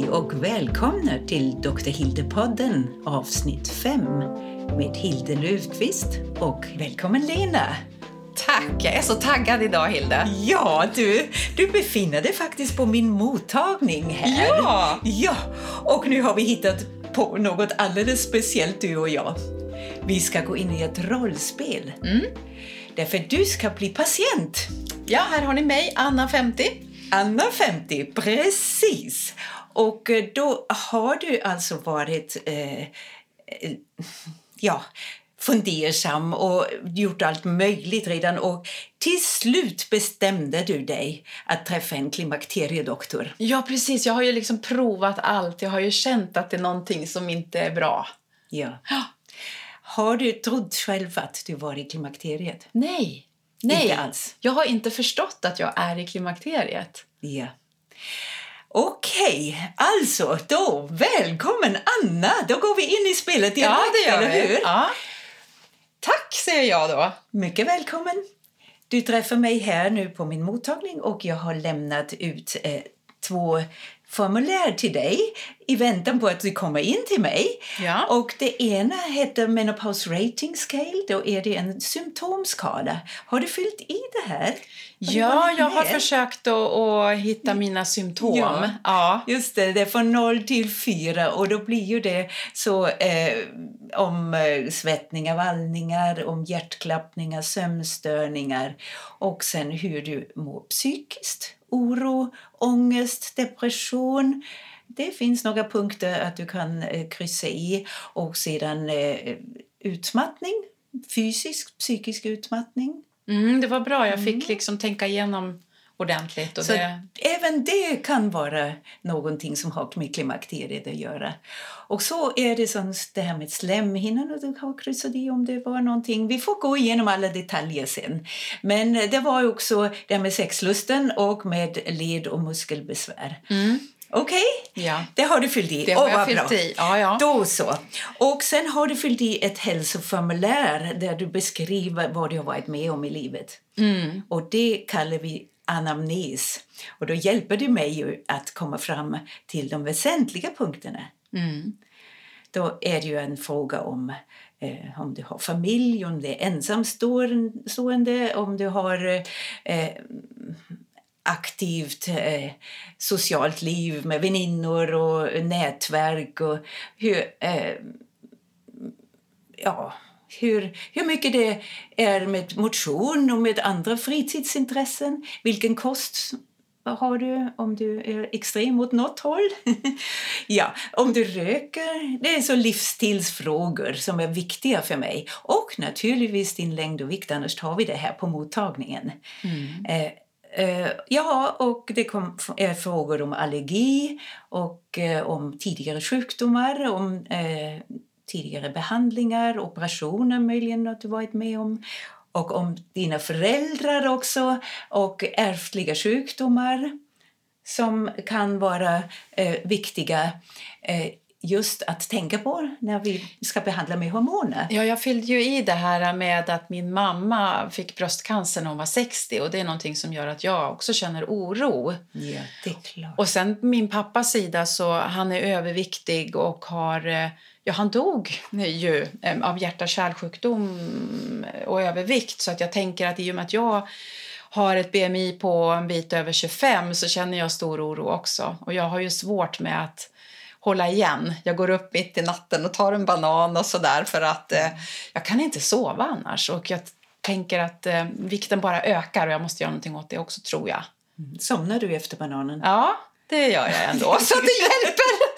Hej och välkomna till Dr. Hilde-podden avsnitt 5 med Hilde Löfqvist och välkommen Lena. Tack! Jag är så taggad idag, Hilde. Ja, du, du befinner dig faktiskt på min mottagning här. Ja! Ja, och nu har vi hittat på något alldeles speciellt du och jag. Vi ska gå in i ett rollspel. Mm. Därför du ska bli patient. Ja, här har ni mig, Anna 50. Anna 50, precis. Och eh, då har du alltså varit eh, eh, ja, fundersam och gjort allt möjligt redan och till slut bestämde du dig att träffa en klimakteriedoktor. Ja, precis. Jag har ju liksom provat allt. Jag har ju känt att det är någonting som inte är bra. Ja. Har du trott själv att du var i klimakteriet? Nej. Nej. Inte alls. Jag har inte förstått att jag är i klimakteriet. Ja. Okej, alltså då, välkommen Anna! Då går vi in i spelet direkt, eller hur? Ja. Tack, säger jag då. Mycket välkommen! Du träffar mig här nu på min mottagning och jag har lämnat ut eh, två formulär till dig i väntan på att du kommer in till mig. Ja. Och det ena heter Menopause Rating Scale. Då är det en symptomskala. Har du fyllt i det här? Ja, jag har försökt att, att hitta mina symptom. Ja. Ja. Just det, det är från 0 till 4 och då blir ju det så eh, om eh, svettningar, vallningar, om hjärtklappningar, sömnstörningar och sen hur du mår psykiskt. Oro, ångest, depression. Det finns några punkter att du kan eh, kryssa i och sedan eh, utmattning, fysisk, psykisk utmattning. Mm, det var bra. Jag fick liksom tänka igenom ordentligt. Och Så det... även det kan vara någonting som har med klimakteriet att göra. Och så är det som det här med slemhinnan och du har kryssat i om det var någonting. Vi får gå igenom alla detaljer sen. Men det var också det här med sexlusten och med led och muskelbesvär. Okej, Ja. det har du fyllt i. Det har Åh, jag fyllt bra. i. Ja, ja. Då så. Och sen har du fyllt i ett hälsoformulär där du beskriver vad du har varit med om i livet. Mm. Och det kallar vi anamnes. Och då hjälper du mig ju att komma fram till de väsentliga punkterna. Mm. Då är det ju en fråga om eh, om du har familj, om det är ensamstående, om du har eh, aktivt eh, socialt liv med väninnor och nätverk och hur, eh, ja, hur, hur mycket det är med motion och med andra fritidsintressen. Vilken kost har du om du är extrem åt något håll? ja, om du röker. Det är så livsstilsfrågor som är viktiga för mig. Och naturligtvis din längd och vikt, annars tar vi det här på mottagningen. Eh, eh, ja, och det kom, är frågor om allergi och eh, om tidigare sjukdomar, om eh, tidigare behandlingar, operationer möjligen att du varit med om och om dina föräldrar också och ärftliga sjukdomar som kan vara eh, viktiga eh, just att tänka på när vi ska behandla med hormoner. Ja, jag fyllde ju i det här med att min mamma fick bröstcancer när hon var 60 och det är någonting som gör att jag också känner oro. Ja, det är klart. Och sen min pappas sida så han är överviktig och har eh, Ja, han dog ju eh, av hjärt-kärlsjukdom och övervikt så att jag tänker att i och med att jag har ett BMI på en bit över 25 så känner jag stor oro också. Och jag har ju svårt med att hålla igen. Jag går upp mitt i natten och tar en banan och sådär för att eh, jag kan inte sova annars. Och jag tänker att eh, vikten bara ökar och jag måste göra någonting åt det också tror jag. Somnar du efter bananen? Ja, det gör jag ändå så det hjälper.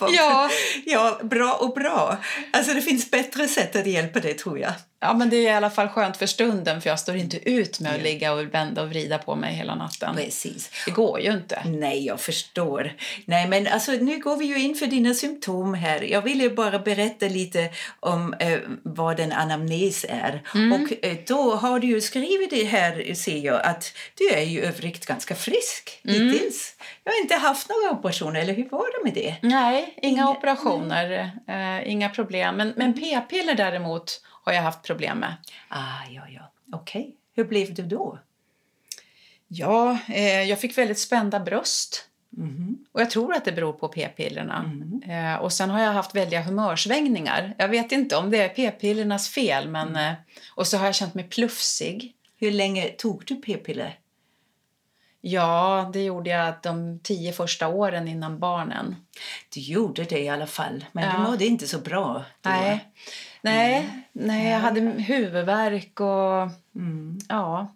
ja. ja, bra och bra. Alltså det finns bättre sätt att hjälpa dig tror jag. Ja, men det är i alla fall skönt för stunden för jag står inte ut med att ligga och vända och vrida på mig hela natten. Precis. Det går ju inte. Nej, jag förstår. Nej, men alltså, nu går vi ju in för dina symptom här. Jag ville bara berätta lite om eh, vad en anamnes är. Och eh, då har du ju skrivit det här, ser jag, att du är ju övrigt ganska frisk hittills. Jag har inte haft några operationer, eller hur var det med det? Nej, inga operationer, eh, inga problem. Men, men p-piller däremot har jag haft problem med. Ah, ja, ja. Okej. Hur blev du då? Ja, eh, jag fick väldigt spända bröst. Och jag tror att det beror på p-pillerna. Eh, och sen har jag haft väldiga humörsvängningar. Jag vet inte om det är p-pillernas fel, men... Eh, och så har jag känt mig plufsig. Hur länge tog du p-piller? Ja, det gjorde jag de tio första åren innan barnen. Du gjorde det i alla fall, men Ja. du mådde inte så bra då. Nej, nej, nej jag hade huvudvärk och... Mm. Ja.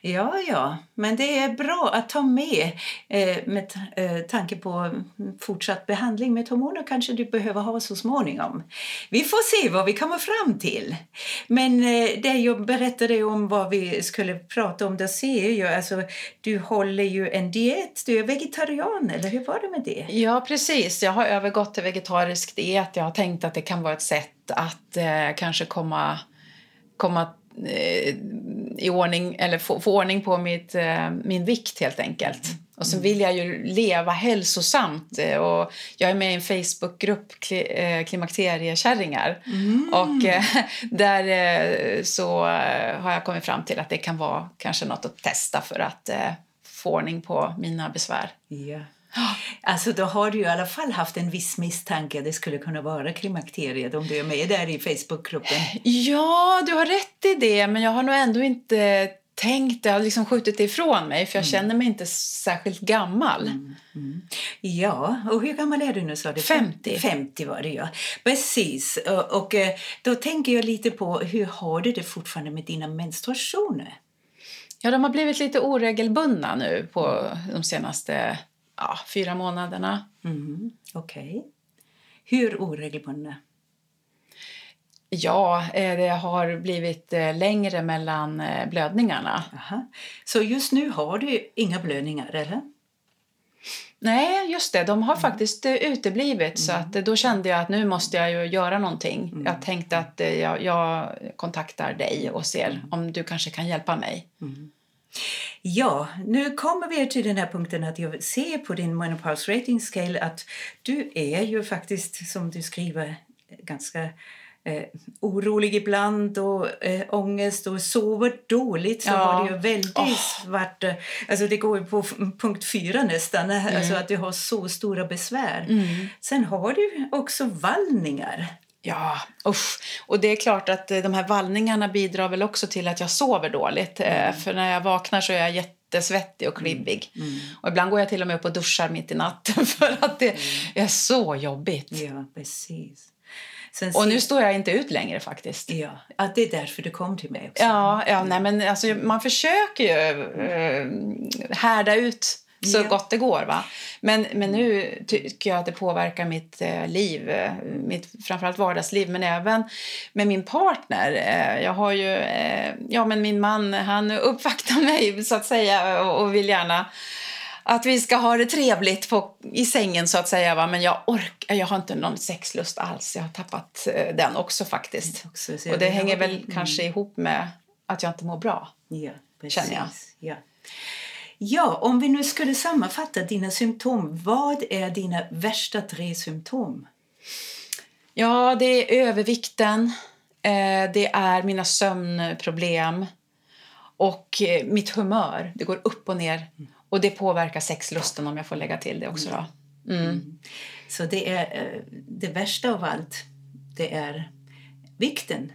Ja, ja, men det är bra att ta med eh, med eh, tanke på mm, fortsatt behandling med hormoner kanske du behöver ha så småningom. Vi får se vad vi kommer fram till. Men eh, det jag berättade om vad vi skulle prata om, då ser jag alltså du håller ju en diet, du är vegetarian, eller hur var det med det? ja, precis. Jag har övergått till vegetarisk diet. Jag har tänkt att det kan vara ett sätt att eh, kanske komma, komma eh, i ordning, eller få, få ordning på mitt, eh, min vikt helt enkelt. Och så vill jag ju leva hälsosamt. eh, Och jag är med i en Facebookgrupp, kli, Klimakteriekärringar. Och eh, där så har jag kommit fram till att det kan vara kanske något att testa för att få ordning på mina besvär. Ja. Alltså då har du i alla fall haft en viss misstanke att det skulle kunna vara klimakteriet om du är med där i Facebookgruppen. Ja, du har rätt i det, men jag har nog ändå inte tänkt det. Jag har liksom skjutit det ifrån mig, för jag känner mig inte särskilt gammal. Ja, och hur gammal är du nu sa du? 50. 50 var det ja. Precis. Och, och eh, då tänker jag lite på hur har du det fortfarande med dina menstruationer? Ja, de har blivit lite oregelbundna nu på de senaste ja, fyra månaderna. Mm, Okej. Hur oregelbundna? Ja, eh, det har blivit eh, längre mellan eh, blödningarna. Aha. Så just nu har du inga blödningar, eller? Nej, just det. De har faktiskt eh, uteblivit. Så att, då kände jag att nu måste jag ju göra någonting. Jag tänkte att jag, jag kontaktar dig och ser om du kanske kan hjälpa mig. Ja, nu kommer vi till den här punkten att jag ser på din menopause rating scale att du är ju faktiskt, som du skriver, ganska eh, orolig ibland och eh, ångest och sover dåligt så Ja. har det ju väldigt Åh. svart... eh, Alltså det går ju på punkt fyra nästan, eh, alltså att du har så stora besvär. Sen har du också vallningar. Ja, usch. Och det är klart att eh, de här vallningarna bidrar väl också till att jag sover dåligt. Eh, För när jag vaknar så är jag jättesvettig och klibbig. Och ibland går jag till och med upp och duschar mitt i natten för att det är så jobbigt. Ja, precis. Sen Och nu står jag inte ut längre faktiskt. Ja, att det är därför du kom till mig också. Ja, ja nej, men alltså, man försöker ju eh, härda ut så Ja. gott det går. Va? Men, men nu tycker jag att det påverkar mitt eh, liv, eh, mitt framförallt vardagsliv, men även med min partner. Eh, jag har ju, ja men min man, han uppvaktar mig så att säga och, vill gärna att vi ska ha det trevligt på, i sängen så att säga. Va? Men jag orkar, jag har inte någon sexlust alls. Jag har tappat den också faktiskt. Också, så Och det hänger väl Mm. kanske ihop med att jag inte mår bra. Ja, precis. Känner jag. Ja. Ja, om vi nu skulle sammanfatta dina symptom. Vad är dina värsta tre symptom? Ja, det är övervikten, eh, det är mina sömnproblem och eh, mitt humör. Det går upp och ner. Och det påverkar sexlusten om jag får lägga till det också. Då. Mm. Så det är eh, det värsta av allt. Det är vikten.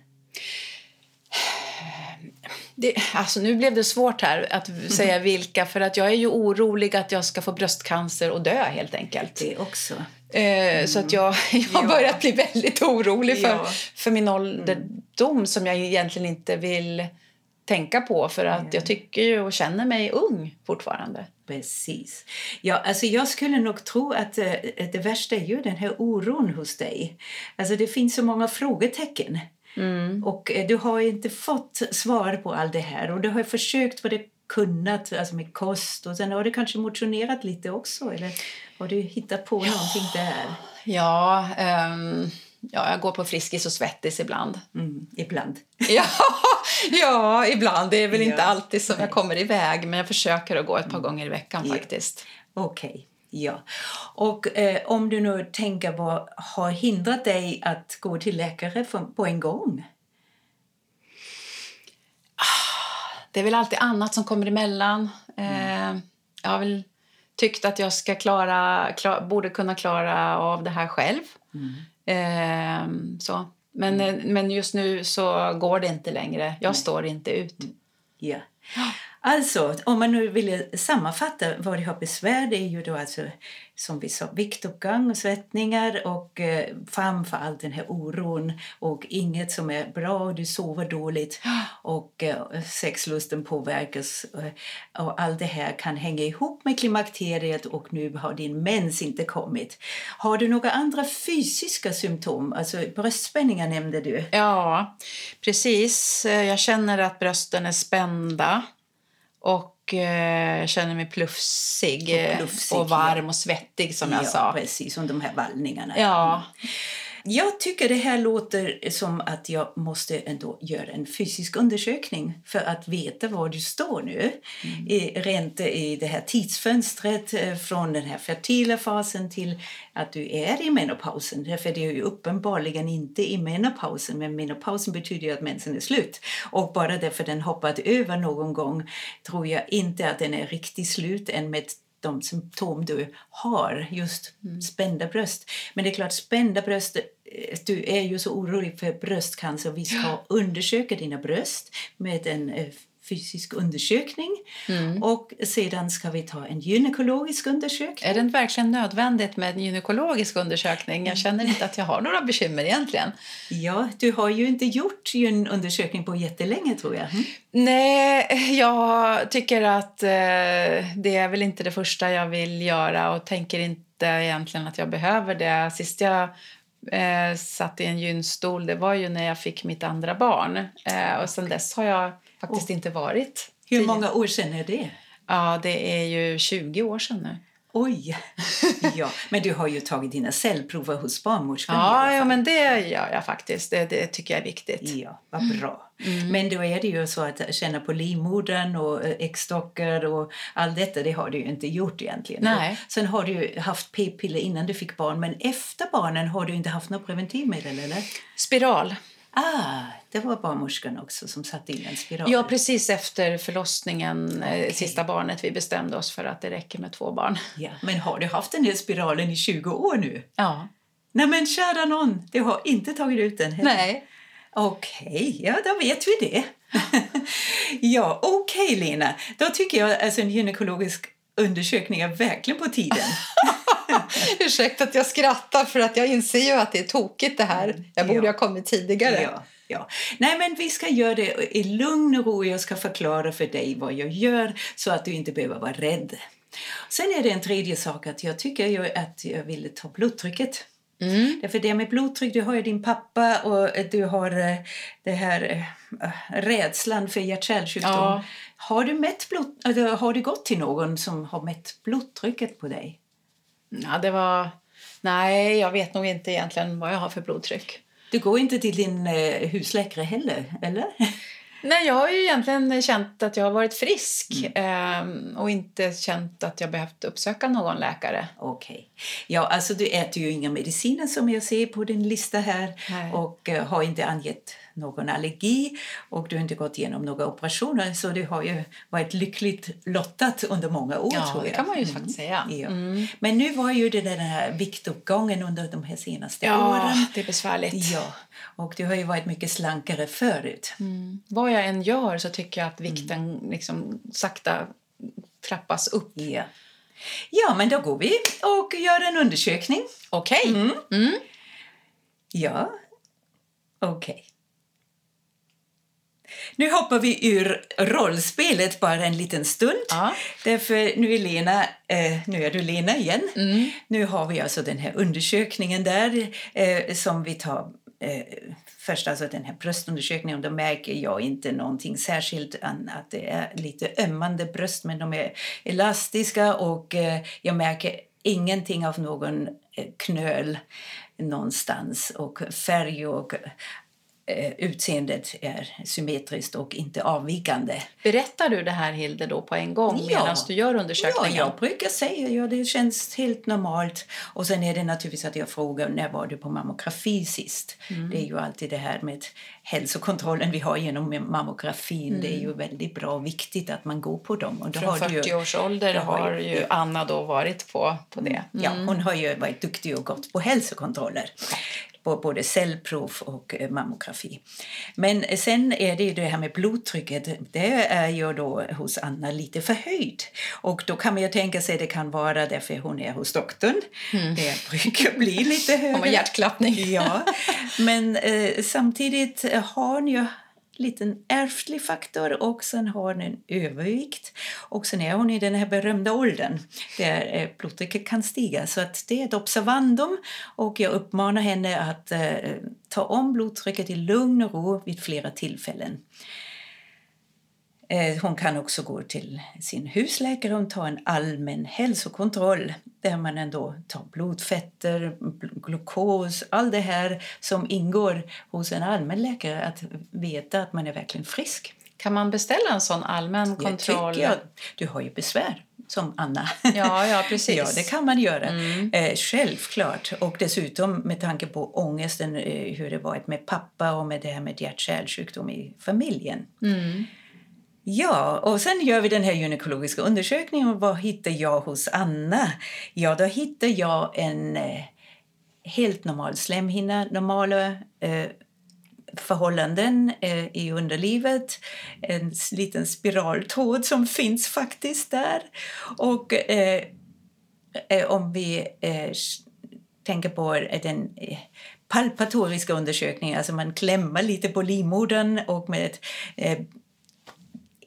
Det, alltså nu blev det svårt här att säga vilka för att jag är ju orolig att jag ska få bröstcancer och dö helt enkelt. Det också. Eh, Så att jag, jag har Ja. börjat bli väldigt orolig för, Ja. för min ålderdom som jag egentligen inte vill tänka på för att jag tycker ju och känner mig ung fortfarande. Precis. Ja, alltså jag skulle nog tro att eh, det värsta är ju den här oron hos dig. Alltså det finns så många frågetecken. Och eh, du har inte fått svar på allt det här. Och du har försökt vad du kunnat, alltså med kost. Och sen har du kanske motionerat lite också. Eller har du hittat på någonting där? Ja, ehm, ja, jag går på Friskis och Svettis ibland. Mm, ibland. Ja, ja, ibland. Det är väl inte Ja. alltid som jag kommer iväg men jag försöker att gå ett par gånger i veckan Ja. faktiskt. Okej, ja. Och eh, om du nu tänker vad har hindrat dig att gå till läkare för, på en gång? Det är väl alltid annat som kommer emellan. Eh, jag har väl tyckt att jag ska klara, klar, borde kunna klara av det här själv. Mm. Ehm, så. Men, eh, men just nu så går det inte längre. Jag står inte ut. Ja. Alltså, om man nu vill sammanfatta vad det har besvär, det är ju då alltså som vi sa, viktuppgång och svettningar och eh, framför allt den här oron och inget som är bra, du sover dåligt och eh, sexlusten påverkas eh, och allt det här kan hänga ihop med klimakteriet och nu har din mens inte kommit. Har du några andra fysiska symptom? Alltså bröstspänningar nämnde du. Ja, precis. Jag känner att brösten är spända. Och eh, känner mig plufsig Och eh, plufsig, och varm och svettig som jag ja, sa. precis, som de här vallningarna. Ja, Jag tycker det här låter som att jag måste ändå göra en fysisk undersökning för att veta var du står nu. I, rent i det här tidsfönstret eh, från den här fertila fasen till att du är i menopausen. Därför det är ju uppenbarligen inte i menopausen, men menopausen betyder ju att mensen är slut. Och bara därför den hoppat över någon gång tror jag inte att den är riktigt slut än med de symptom du har, just spända bröst. Men det är klart, spända bröst, eh, du är ju så orolig för bröstcancer. Vi ska undersöka dina bröst med en eh, fysisk undersökning. Och sedan ska vi ta en gynekologisk undersökning. är det verkligen nödvändigt med en gynekologisk undersökning? Jag känner inte att jag har några bekymmer egentligen. Ja, du har ju inte gjort en undersökning på jättelänge tror jag. Mm. Nej, jag tycker att eh, det är väl inte det första jag vill göra och tänker inte egentligen att jag behöver det. Sist jag eh, satt i en gynstol, det var ju när jag fick mitt andra barn. Eh, och sen dess har jag faktiskt inte varit. Hur många år sedan är det? Ja, det är ju 20 år sedan nu. Oj! ja, men du har ju tagit dina cellprover hos barnmorskan Ja, ja, men det gör jag faktiskt. Det, det tycker jag är viktigt. Ja, vad bra. Men då är det ju så att känna på livmodern och eh, äggstockar och allt detta, det har du ju inte gjort egentligen. Nej. Och sen har du haft p-piller innan du fick barn, men efter barnen har du inte haft något preventivmedel, eller? Spiral. Ah, det var barnmorskan också som satte in en spiral. Ja, precis efter förlossningen, eh, Okej. sista barnet, vi bestämde oss för att det räcker med två barn. Ja, men har du haft den här spiralen i 20 år nu? Ja. Nej men kära någon, du har inte tagit ut den heller. Nej. Okej, ja då vet vi det. ja, okej Lena. Då tycker jag alltså en gynekologisk undersökning är verkligen på tiden. Ursäkta att jag skrattar för att jag inser ju att det är tokigt det här. Jag borde Ja. ha kommit tidigare. Ja, ja. Nej, men vi ska göra det i lugn och ro. Jag ska förklara för dig vad jag gör så att du inte behöver vara rädd. Sen är det en tredje sak att jag tycker ju att jag ville ta blodtrycket. Mm. Därför det med blodtryck, du har ju din pappa och du har eh, det här eh, rädslan för hjärt-kärlsjukdom. Ja. Har du mätt blod, eller har du gått till någon som har mätt blodtrycket på dig? Ja, det var... Nej, jag vet nog inte egentligen vad jag har för blodtryck. Du går inte till din eh, husläkare heller, eller? Nej, jag har ju egentligen känt att jag har varit frisk ehm, och inte känt att jag behövt uppsöka någon läkare. Okej. Ja, alltså du äter ju inga mediciner som jag ser på din lista här Nej. och eh, har inte angett någon allergi och du har inte gått igenom några operationer så du har ju varit lyckligt lottat under många år Ja, tror det jag. kan man ju faktiskt säga. Ja. Mm. Men nu var ju det den här viktuppgången under de här senaste Ja, åren. det är besvärligt. Ja, och du har ju varit mycket slankare förut. Mm. Vad jag än gör så tycker jag att vikten liksom sakta trappas upp. Ja. ja, men då går vi och gör en undersökning. Okej. Mm. Mm. Ja, okej. Nu hoppar vi ur rollspelet bara en liten stund. Ja. Därför nu är Lena, eh, nu är du Lena igen. Mm. Nu har vi alltså den här undersökningen där eh, som vi tar eh, först alltså den här bröstundersökningen och då märker jag inte någonting särskilt än att det är lite ömmande bröst men de är elastiska och eh, jag märker ingenting av någon eh, knöl någonstans och färg och utseendet är symmetriskt och inte avvikande. Berättar du det här, Hilde, då på en gång Ja. medan du gör Ja, undersökningen? jag brukar säga ja, det känns helt normalt. Och sen är det naturligtvis att jag frågar när var du på mammografi sist? Det är ju alltid det här med hälsokontrollen vi har genom mammografin. Det är ju väldigt bra och viktigt att man går på dem. Och då Från har du ju- 40 års ålder har ju Anna då varit på, på det. Ja, hon har ju varit duktig och gått på hälsokontroller. På både cellprov och eh, mammografi. Men sen är det ju det här med blodtrycket. Det är ju då hos Anna lite förhöjt. Och då kan man ju tänka sig det kan vara därför hon är hos doktorn. Det brukar bli lite högre. Hon har hjärtklappning. Ja, men eh, samtidigt har hon ju liten ärftlig faktor och sen har hon en övervikt. Och sen är hon i den här berömda åldern där eh, blodtrycket kan stiga. Så att det är ett observandum och jag uppmanar henne att eh, ta om blodtrycket i lugn och ro vid flera tillfällen. Eh, Hon kan också gå till sin husläkare och ta en allmän hälsokontroll där man ändå tar blodfetter, bl- glukos, allt det här som ingår hos en allmänläkare att veta att man är verkligen frisk. Kan man beställa en sån allmän kontroll? jag, du har ju besvär som Anna. Ja, ja, precis. Ja, det kan man göra. Eh, självklart. Och dessutom med tanke på ångesten, eh, hur det varit med pappa och med det här med hjärt-kärlsjukdom i familjen. Ja, och sen gör vi den här gynekologiska undersökningen. Och vad hittar jag hos Anna? Ja, då hittar jag en eh, helt normal slemhinna, normala eh, förhållanden eh, i underlivet. En liten spiraltråd som finns faktiskt där. Och eh, eh, om vi eh, tänker på den eh, palpatoriska undersökningen, alltså man klämmer lite på livmodern och med ett eh,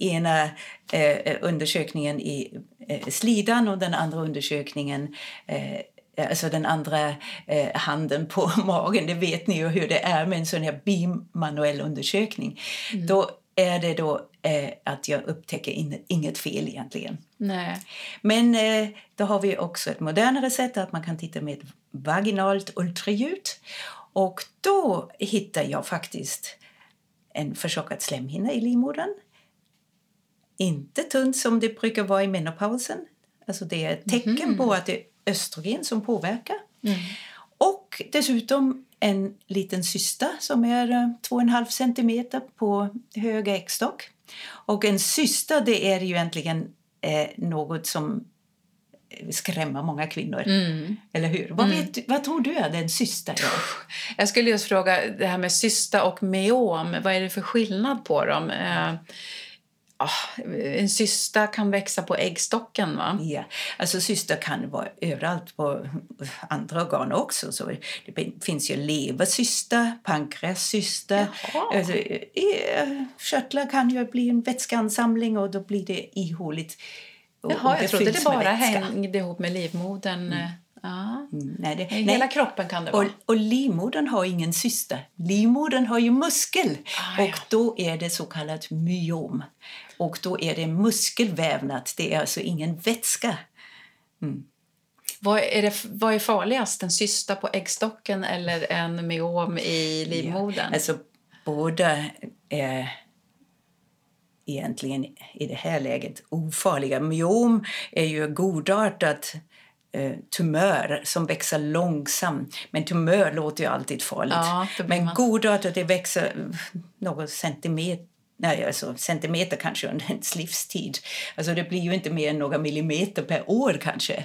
ena eh, undersökningen i eh, slidan och den andra undersökningen eh, Alltså den andra eh, handen på magen, det vet ni ju hur det är med en sån här bimanuell undersökning. Då är det då eh, att jag upptäcker in, inget fel egentligen. Nej. Men eh, då har vi också ett modernare sätt att man kan titta med ett vaginalt ultraljud. Och då hittar jag faktiskt en förtjockad slemhinna i livmodern. Inte tunt som det brukar vara i menopausen. Alltså det är ett tecken på att det är östrogen som påverkar. Och dessutom en liten cysta som är eh, 2,5 centimeter på hög äggstock. Och en cysta det är ju egentligen eh, något som skrämmer många kvinnor. Eller hur? Vad, vet, vad tror du är det en cysta är? Jag skulle just fråga det här med cysta och meom. Vad är det för skillnad på dem? Eh, ah, en cysta kan växa på äggstocken, va? Ja, alltså cyster kan vara överallt på andra organ också. Så det finns ju levercysta, pankreascysta. Jaha. Alltså, i- körtlar kan ju bli en vätskeansamling och då blir det ihåligt. Och- och Jaha, jag trodde det bara hängde ihop med livmodern. eh, Ja. Mm, Nej, det, Hela nej. kroppen kan det Och, vara. och livmodern har ingen cysta. Livmodern har ju muskel. Ah, och ja. då är det så kallat myom. Och då är det muskelvävnad. Det är alltså ingen vätska. Vad är, det, vad är farligast? En cysta på äggstocken eller en meom i livmodern? Alltså båda är egentligen i det här läget ofarliga. Myom är ju godartat eh, tumör som växer långsamt. Men tumör låter ju alltid farligt. Ja, blir Men man- godartat det växer någon centimeter Nej, alltså centimeter kanske under ens livstid. Alltså det blir ju inte mer än några millimeter per år kanske.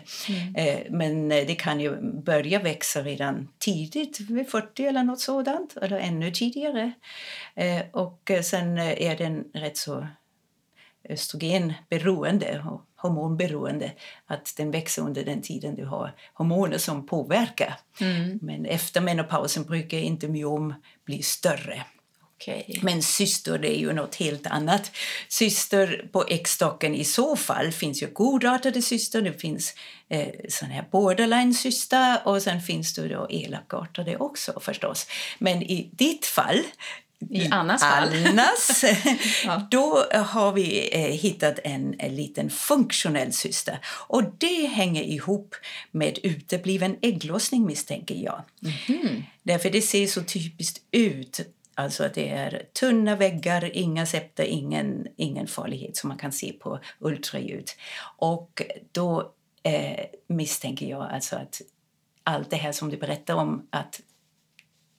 Eh, men eh, det kan ju börja växa redan tidigt, vid 40 eller något sådant, eller ännu tidigare. Eh, och eh, sen eh, är den rätt så östrogenberoende och hormonberoende. Att den växer under den tiden du har hormoner som påverkar. Men efter menopausen brukar inte myom bli större. Okej. Men syster det är ju något helt annat. Syster på äggstocken i så fall finns ju godartade syster, det finns eh, sån här borderline-syster och sen finns det då elakartade också förstås. Men i ditt fall I Annas fall. Annas, Ja. då har vi eh, hittat en, en liten funktionell cysta. Och det hänger ihop med utebliven ägglossning misstänker jag. Därför det ser så typiskt ut. Alltså att det är tunna väggar, inga septer, ingen, ingen farlighet som man kan se på ultraljud. Och då eh, misstänker jag alltså att allt det här som du berättar om att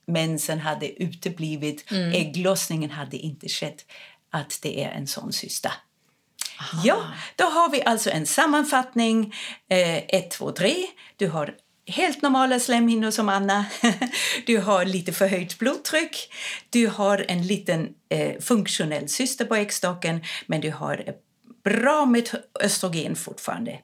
mensen hade uteblivit, ägglossningen hade inte skett, att det är en sån cysta. Ja, då har vi alltså en sammanfattning. 1, 2, 3. Du har helt normala slemhinnor som Anna. Du har lite förhöjt blodtryck. Du har en liten eh, funktionell cyster på äggstocken men du har bra med östrogen fortfarande.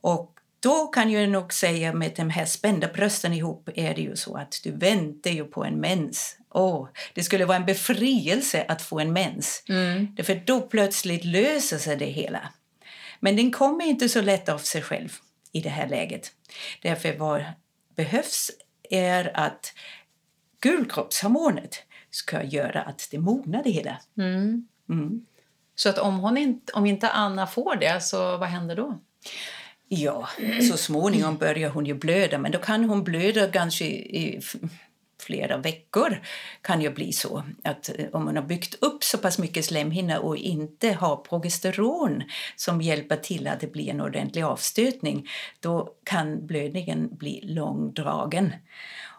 Och då kan jag nog säga med de här spända brösten ihop är det ju så att du väntar ju på en mens. Oh, det skulle vara en befrielse att få en mens. Mm. För då plötsligt löser sig det hela. Men den kommer inte så lätt av sig själv i det här läget. Därför vad behövs är att gulkroppshormonet ska göra att det mognar det hela. Mm. Mm. Så att om, hon inte, om inte Anna får det, så vad händer då? Ja, så småningom börjar hon ju blöda, men då kan hon blöda kanske i flera veckor. kan ju bli så att eh, om man har byggt upp så pass mycket slemhinna och inte har progesteron som hjälper till att det blir en ordentlig avstötning, då kan blödningen bli långdragen.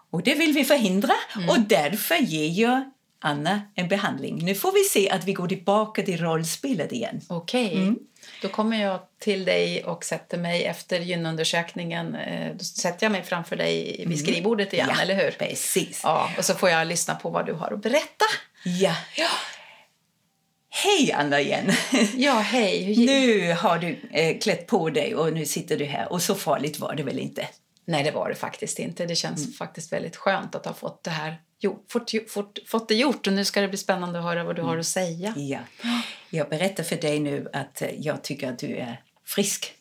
Och det vill vi förhindra mm. och därför ger jag Anna en behandling. Nu får vi se att vi går tillbaka till rollspelet igen. Okej. Okay. Mm. Då kommer jag till dig och sätter mig efter gynundersökningen. Eh, då sätter jag mig framför dig vid mm. skrivbordet igen, ja, eller hur? precis. Ja, och så får jag lyssna på vad du har att berätta. Ja. ja. Hej Anna igen! Ja, hej! Nu har du eh, klätt på dig och nu sitter du här och så farligt var det väl inte? Nej, det var det faktiskt inte. Det känns mm. faktiskt väldigt skönt att ha fått det här jo, fått, fått, fått det gjort och nu ska det bli spännande att höra vad du har att säga. Ja. Jag berättar för dig nu att eh, jag tycker att du är frisk.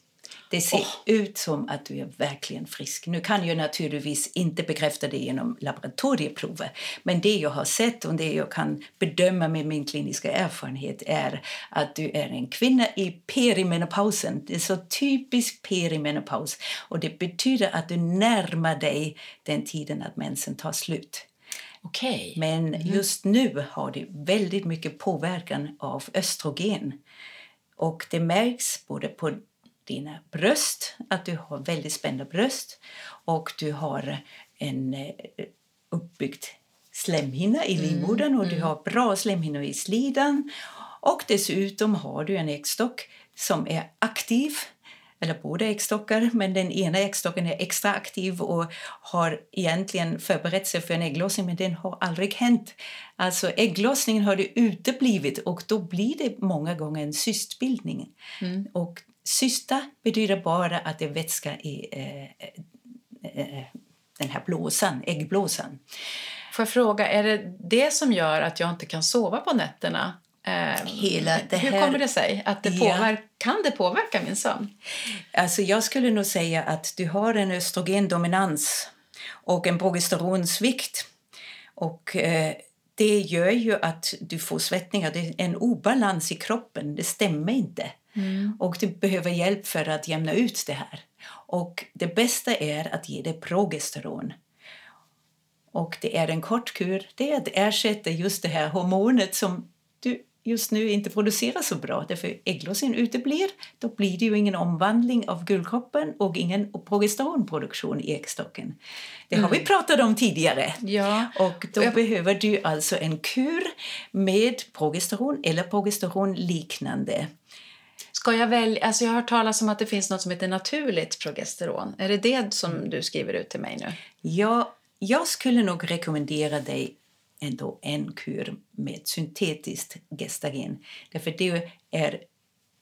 Det ser oh. ut som att du är verkligen frisk. Nu kan jag naturligtvis inte bekräfta det genom laboratorieprover men det jag har sett och det jag kan bedöma med min kliniska erfarenhet är att du är en kvinna i perimenopausen. Det är så typiskt perimenopaus och det betyder att du närmar dig den tiden att mensen tar slut. Okay. Men mm. just nu har du väldigt mycket påverkan av östrogen. Och det märks både på dina bröst, att du har väldigt spända bröst och du har en eh, uppbyggd slemhinna i mm, livmodern och mm. du har bra slemhinnor i slidan. Och dessutom har du en äggstock som är aktiv eller båda äggstockar, men den ena äggstocken är extra aktiv och har egentligen förberett sig för en ägglossning, men den har aldrig hänt. Alltså ägglossningen har det uteblivit och då blir det många gånger en cystbildning. Mm. Och cysta betyder bara att det är vätska i eh, eh, eh, den här blåsan, äggblåsan. Får jag fråga, är det det som gör att jag inte kan sova på nätterna? Eh, Hela det här, hur kommer det sig? Att det påverkar, ja. Kan det påverka min sömn? Alltså jag skulle nog säga att du har en östrogendominans och en progesteronsvikt. Och, eh, det gör ju att du får svettningar. Det är en obalans i kroppen. Det stämmer inte. Mm. Och Du behöver hjälp för att jämna ut det här. Och Det bästa är att ge dig progesteron. Och Det är en kort kur. Det ersätta just det här hormonet som just nu inte producerar så bra. Därför ägglossningen uteblir, då blir det ju ingen omvandling av guldkroppen och ingen progesteronproduktion i äggstocken. Det har mm. vi pratat om tidigare. Ja. Och då jag... behöver du alltså en kur med progesteron eller progesteronliknande. Ska jag välja? Alltså jag har hört talas om att det finns något som heter naturligt progesteron. Är det det som du skriver ut till mig nu? Ja, jag skulle nog rekommendera dig ändå en kur med syntetiskt gestagen. Därför det är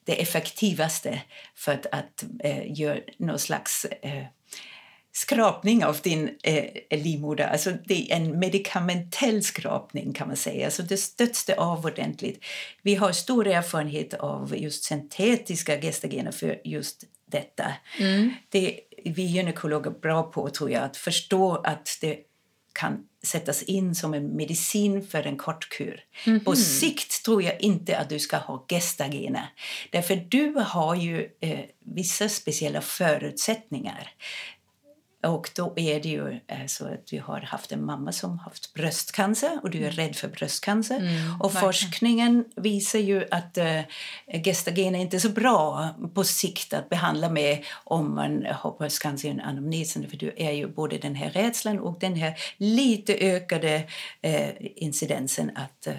det effektivaste för att, att äh, göra någon slags äh, skrapning av din eh, livmoder. Alltså det är en medikamentell skrapning kan man säga. Alltså det stöts det av ordentligt. Vi har stor erfarenhet av just syntetiska gestagener för just detta. Mm. Det vi gynekologer är bra på tror jag att förstå att det kan sättas in som en medicin för en kort kur. Mm -hmm. På sikt tror jag inte att du ska ha gestagener. Därför du har ju eh, vissa speciella förutsättningar. Och då är det ju eh, så att du har haft en mamma som haft bröstcancer och du är rädd för bröstcancer. Mm, och verkligen. forskningen visar ju att äh, gestagen är inte så bra på sikt att behandla med om man har bröstcancer i en anamnesen. För du är ju både den här rädslan och den här lite ökade äh, incidensen att äh,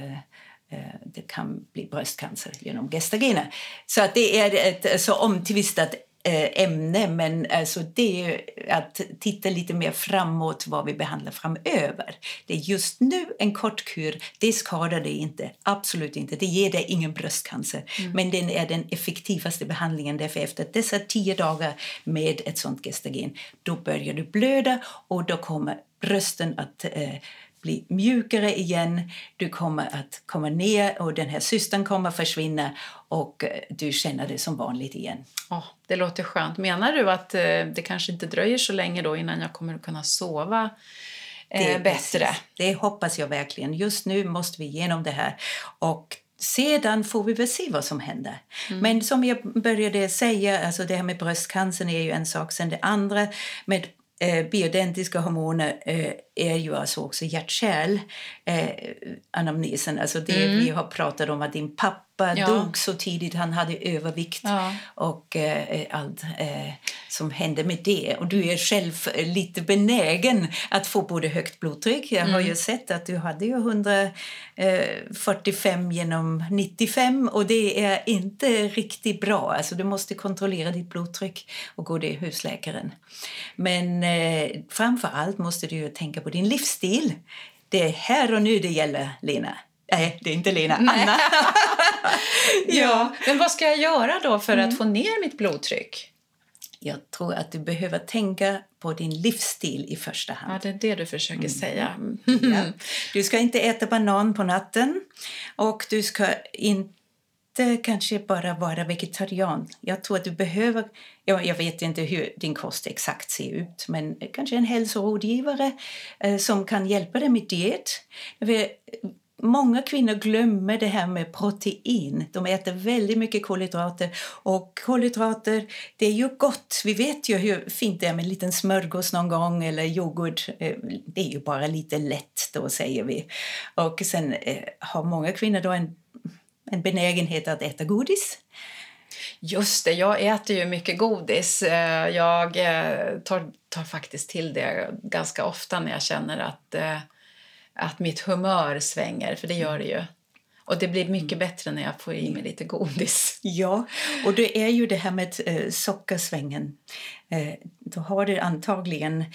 det kan bli bröstcancer genom gestagener. Så att det är ett så omtvistat ämne, men alltså det är att titta lite mer framåt vad vi behandlar framöver. Det är just nu en kort kur, det skadar dig inte, absolut inte. Det ger dig ingen bröstcancer, mm. men den är den effektivaste behandlingen därför efter dessa tio dagar med ett sånt gestagen, då börjar du blöda och då kommer brösten att eh, bli mjukare igen. Du kommer att komma ner och den här cystern kommer att försvinna och du känner det som vanligt igen. Oh, det låter skönt. Menar du att eh, det kanske inte dröjer så länge då innan jag kommer att kunna sova eh, det bättre? Precis. Det hoppas jag verkligen. Just nu måste vi igenom det här. Och sedan får vi väl se vad som händer. Mm. Men som jag började säga, alltså det här med bröstcancer är ju en sak. Sen det andra med eh, bioidentiska hormoner eh, är ju alltså också hjärt eh, anamnesen. Alltså det mm. vi har pratat om att din pappa ja. dog så tidigt, han hade övervikt ja. och eh, allt eh, som hände med det. Och du är själv lite benägen att få både högt blodtryck. Jag har mm. ju sett att du hade ju 145 genom 95 och det är inte riktigt bra. Alltså du måste kontrollera ditt blodtryck och gå till husläkaren. Men eh, framför allt måste du tänka på din livsstil. Det är här och nu det gäller, Lena. Nej, det är inte Lena. Nej. Anna. ja. Men vad ska jag göra då för mm. att få ner mitt blodtryck? Jag tror att du behöver tänka på din livsstil i första hand. Ja, det är det du försöker mm. säga. Ja. Du ska inte äta banan på natten och du ska inte kanske bara vara vegetarian. Jag tror att du behöver, jag, jag vet inte hur din kost exakt ser ut, men kanske en hälsorådgivare eh, som kan hjälpa dig med diet. Många kvinnor glömmer det här med protein. De äter väldigt mycket kolhydrater. Och kolhydrater, det är ju gott. Vi vet ju hur fint det är med en liten smörgås någon gång eller yoghurt. Eh, det är ju bara lite lätt då, säger vi. Och sen eh, har många kvinnor då en en benägenhet att äta godis. Just det, jag äter ju mycket godis. Eh, jag eh, tar, tar faktiskt till det ganska ofta när jag känner att, eh, att mitt humör svänger, för det gör det ju. Och det blir mycket mm. bättre när jag får i mig lite godis. Ja, och det är ju det här med sockersvängen. då har du antagligen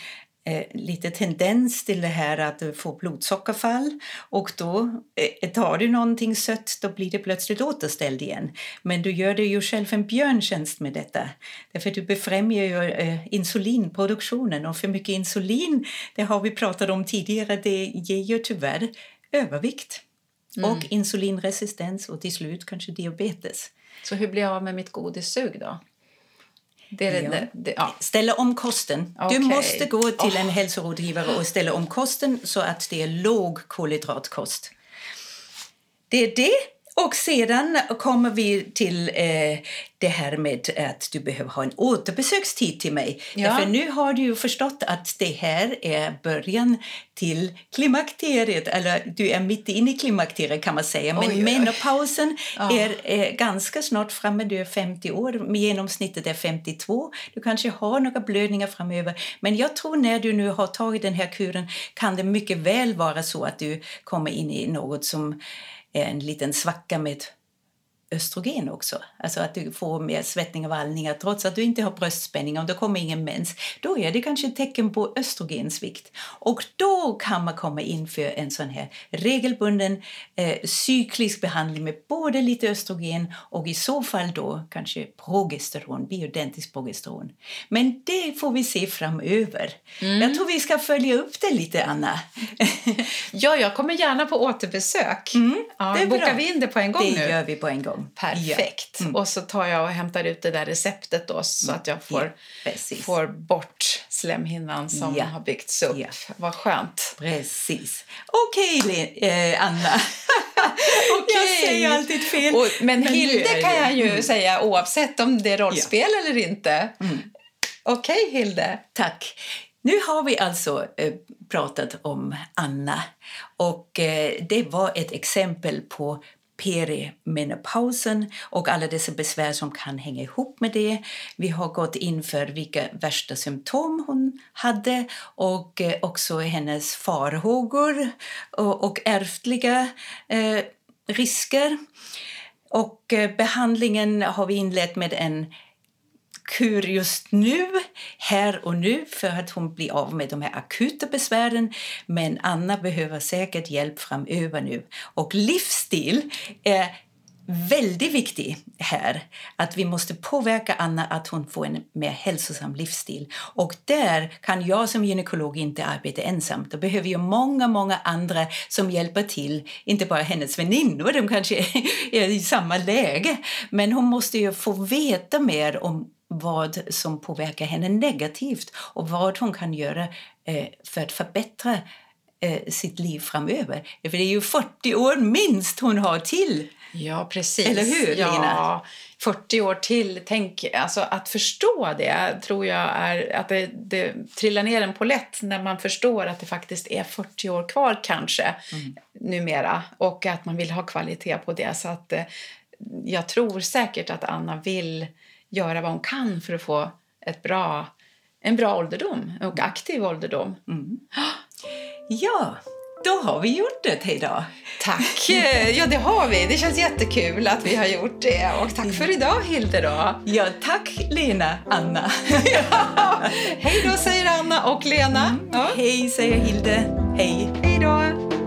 eh, lite tendens till det här att får blodsockerfall och då eh, tar du någonting sött då blir det plötsligt återställd igen. Men du gör dig ju själv en björntjänst med detta. Därför du befrämjar ju eh, insulinproduktionen och för mycket insulin, det har vi pratat om tidigare, det ger ju tyvärr övervikt mm. och insulinresistens och till slut kanske diabetes. Så hur blir jag av med mitt godissug då? Det, det, det, det, ja. Ställa om kosten. Okay. Du måste gå till en oh. hälsorådgivare och ställa om kosten så att det är låg kolhydratkost. Det är det. Och sedan kommer vi till eh, det här med att du behöver ha en återbesökstid till mig. Ja. För nu har du ju förstått att det här är början till klimakteriet. Eller du är mitt inne i klimakteriet kan man säga. Men oj, menopausen oj. Är, är, ganska snart framme. Du är 50 år. Genomsnittet är 52. Du kanske har några blödningar framöver. Men jag tror när du nu har tagit den här kuren kan det mycket väl vara så att du kommer in i något som en liten svacka med östrogen också. Alltså att du får mer svettning och vallningar trots att du inte har bröstspänning och det kommer ingen mens. Då är det kanske ett tecken på östrogensvikt. Och då kan man komma in för en sån här regelbunden eh, cyklisk behandling med både lite östrogen och i så fall då kanske progesteron, bioidentiskt progesteron. Men det får vi se framöver. Mm. Jag tror vi ska följa upp det lite, Anna. ja, jag kommer gärna på återbesök. Mm, ja, bokar bra. vi in det på en gång det nu? Det gör vi på en gång. Perfekt. Ja. Mm. Och så tar jag och hämtar ut det där receptet då så att jag får, ja, får bort slemhinnan som ja. har byggts upp. Ja. Vad skönt. Precis. Okej, okay, eh, Anna. okay. Jag säger alltid fel. Och, men, men Hilde kan jag ju mm. säga oavsett om det är rollspel eller inte. Mm. Okej, okay, Hilde. Tack. Nu har vi alltså eh, pratat om Anna och eh, det var ett exempel på perimenopausen och alla dessa besvär som kan hänga ihop med det. Vi har gått in för vilka värsta symptom hon hade och eh, också hennes farhågor och, och ärftliga eh, risker. Och eh, behandlingen har vi inlett med en kur just nu, här och nu för att hon blir av med de här akuta besvären. Men Anna behöver säkert hjälp framöver nu. Och livsstil är väldigt viktig här. Att vi måste påverka Anna att hon får en mer hälsosam livsstil. Och där kan jag som gynekolog inte arbeta ensam. Då behöver jag många, många andra som hjälper till. Inte bara hennes väninnor, de kanske är i samma läge. Men hon måste ju få veta mer om vad som påverkar henne negativt och vad hon kan göra eh, för att förbättra eh, sitt liv framöver. För det är ju 40 år minst hon har till. Ja, precis. Eller hur, ja, Lina? 40 år till. Tänk, alltså, att förstå det tror jag är att det, det trillar ner en på lätt när man förstår att det faktiskt är 40 år kvar kanske mm. numera och att man vill ha kvalitet på det. Så att, eh, jag tror säkert att Anna vill göra vad hon kan för att få ett bra, en bra ålderdom och aktiv ålderdom. Mm. Ja, då har vi gjort det idag. Tack! Ja, det har vi. Det känns jättekul att vi har gjort det. Och tack för idag, Hilde. Då. Ja, tack, Lena, Anna. ja. Hej då, säger Anna och Lena. Mm. Ja. Hej, säger Hilde. Hej. Hej då.